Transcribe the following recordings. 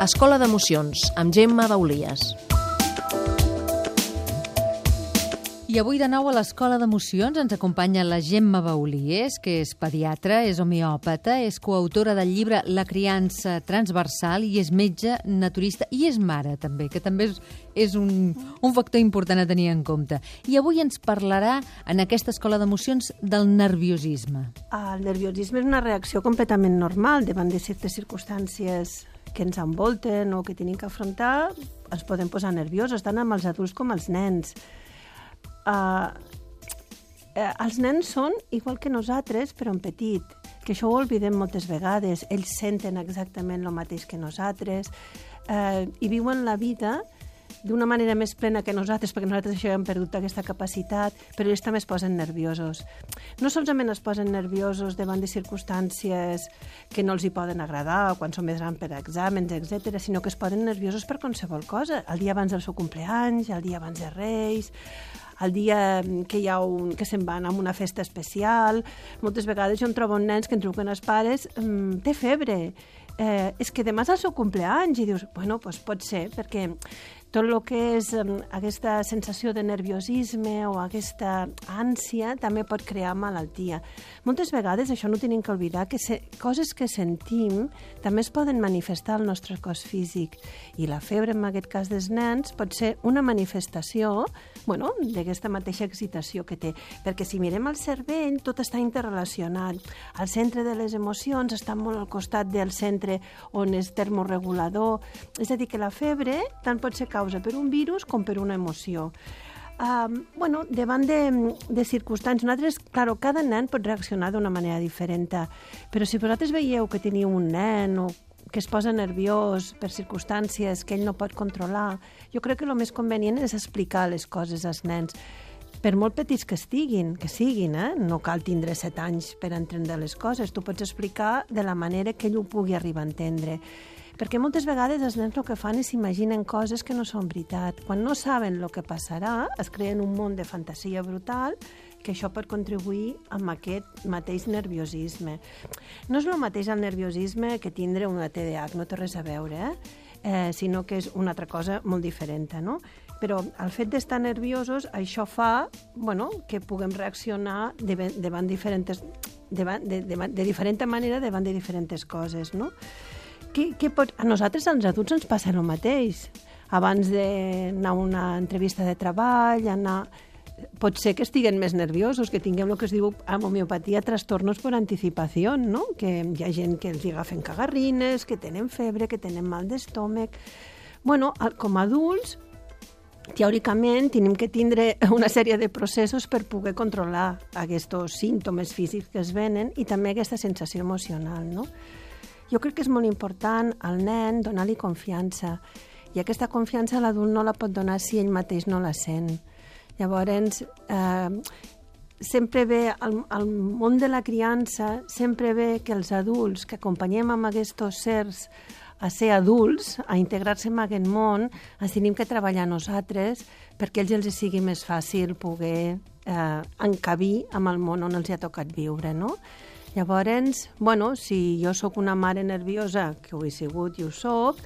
Escola d'Emocions, amb Gemma Baulies. I avui de nou a l'Escola d'Emocions ens acompanya la Gemma Baulies, que és pediatra, és homeòpata, és coautora del llibre La criança transversal i és metge naturista i és mare també, que també és, és un, un factor important a tenir en compte. I avui ens parlarà en aquesta Escola d'Emocions del nerviosisme. El nerviosisme és una reacció completament normal davant de certes circumstàncies que ens envolten o que tenim que afrontar, ens podem posar nerviosos, tant amb els adults com els nens uh, eh, els nens són igual que nosaltres, però en petit, que això ho oblidem moltes vegades. Ells senten exactament el mateix que nosaltres eh, i viuen la vida d'una manera més plena que nosaltres, perquè nosaltres això hem perdut aquesta capacitat, però ells també es posen nerviosos. No solament es posen nerviosos davant de circumstàncies que no els hi poden agradar, o quan són més grans per exàmens, etc, sinó que es posen nerviosos per qualsevol cosa. El dia abans del seu compleanys, el dia abans de Reis, el dia que hi ha un, que se'n van a una festa especial. Moltes vegades jo em trobo nens que em truquen els pares, mmm, té febre, eh, és que demà és el seu compleanys, i dius, bueno, doncs pot ser, perquè tot el que és aquesta sensació de nerviosisme o aquesta ànsia també pot crear malaltia. Moltes vegades això no tenim que oblidar que se, coses que sentim també es poden manifestar al nostre cos físic i la febre en aquest cas dels nens pot ser una manifestació bueno, d'aquesta mateixa excitació que té, perquè si mirem el cervell tot està interrelacionat. El centre de les emocions està molt al costat del centre on és termorregulador, és a dir, que la febre tant pot ser causa per un virus com per una emoció. Uh, bueno, davant de, de circumstàncies, nosaltres, claro, cada nen pot reaccionar d'una manera diferent, però si vosaltres veieu que teniu un nen o que es posa nerviós per circumstàncies que ell no pot controlar, jo crec que el més convenient és explicar les coses als nens per molt petits que estiguin, que siguin, eh? no cal tindre set anys per entendre les coses, tu pots explicar de la manera que ell ho pugui arribar a entendre. Perquè moltes vegades els nens el que fan és imaginen coses que no són veritat. Quan no saben el que passarà, es creen un món de fantasia brutal que això pot contribuir amb aquest mateix nerviosisme. No és el mateix el nerviosisme que tindre una TDAH, no té res a veure, eh? eh sinó que és una altra cosa molt diferent, no? Però el fet d'estar nerviosos, això fa bueno, que puguem reaccionar davant diferents, davant, de, de, de diferent manera davant de diferents coses, no? Què, què pot... A nosaltres, als adults, ens passa el mateix. Abans d'anar a una entrevista de treball, anar... pot ser que estiguen més nerviosos, que tinguem el que es diu amb homeopatia trastornos per anticipació, no? que hi ha gent que els agafen cagarrines, que tenen febre, que tenen mal d'estómac... Bueno, com a adults, teòricament, tenim que tindre una sèrie de processos per poder controlar aquests símptomes físics que es venen i també aquesta sensació emocional, no? Jo crec que és molt important al nen donar-li confiança i aquesta confiança l'adult no la pot donar si ell mateix no la sent. Llavors, eh, sempre ve al, al món de la criança, sempre ve que els adults que acompanyem amb aquests certs a ser adults, a integrar-se en aquest món, ens tenim que treballar nosaltres perquè ells els sigui més fàcil poder eh, encabir amb el món on els ha tocat viure, no? Llavors, bueno, si jo sóc una mare nerviosa, que ho he sigut i ho sóc,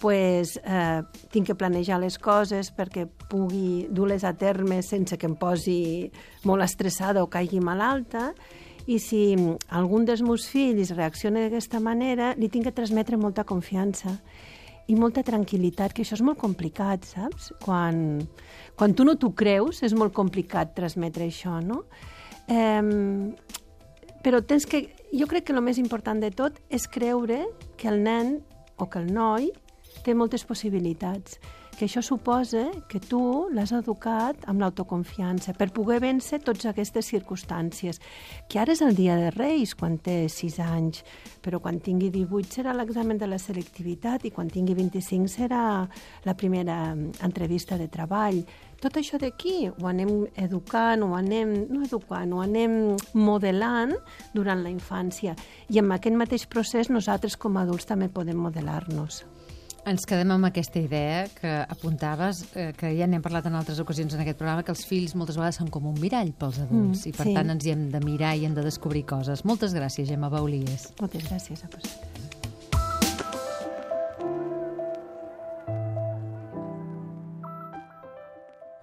pues, eh, tinc que planejar les coses perquè pugui dur-les a terme sense que em posi molt estressada o caigui malalta i si algun dels meus fills reacciona d'aquesta manera, li tinc que transmetre molta confiança i molta tranquil·litat, que això és molt complicat, saps? Quan, quan tu no t'ho creus, és molt complicat transmetre això, no? Eh, però tens que... Jo crec que el més important de tot és creure que el nen o que el noi té moltes possibilitats, que això suposa que tu l'has educat amb l'autoconfiança per poder vèncer totes aquestes circumstàncies, que ara és el dia de Reis, quan té 6 anys, però quan tingui 18 serà l'examen de la selectivitat i quan tingui 25 serà la primera entrevista de treball. Tot això d'aquí ho anem educant, ho anem, no educant, ho anem modelant durant la infància. I amb aquest mateix procés nosaltres com a adults també podem modelar-nos. Ens quedem amb aquesta idea que apuntaves, eh, que ja n'hem parlat en altres ocasions en aquest programa, que els fills moltes vegades són com un mirall pels adults mm, i per sí. tant ens hi hem de mirar i hem de descobrir coses. Moltes gràcies, Gemma Baulies. Moltes gràcies a vosaltres.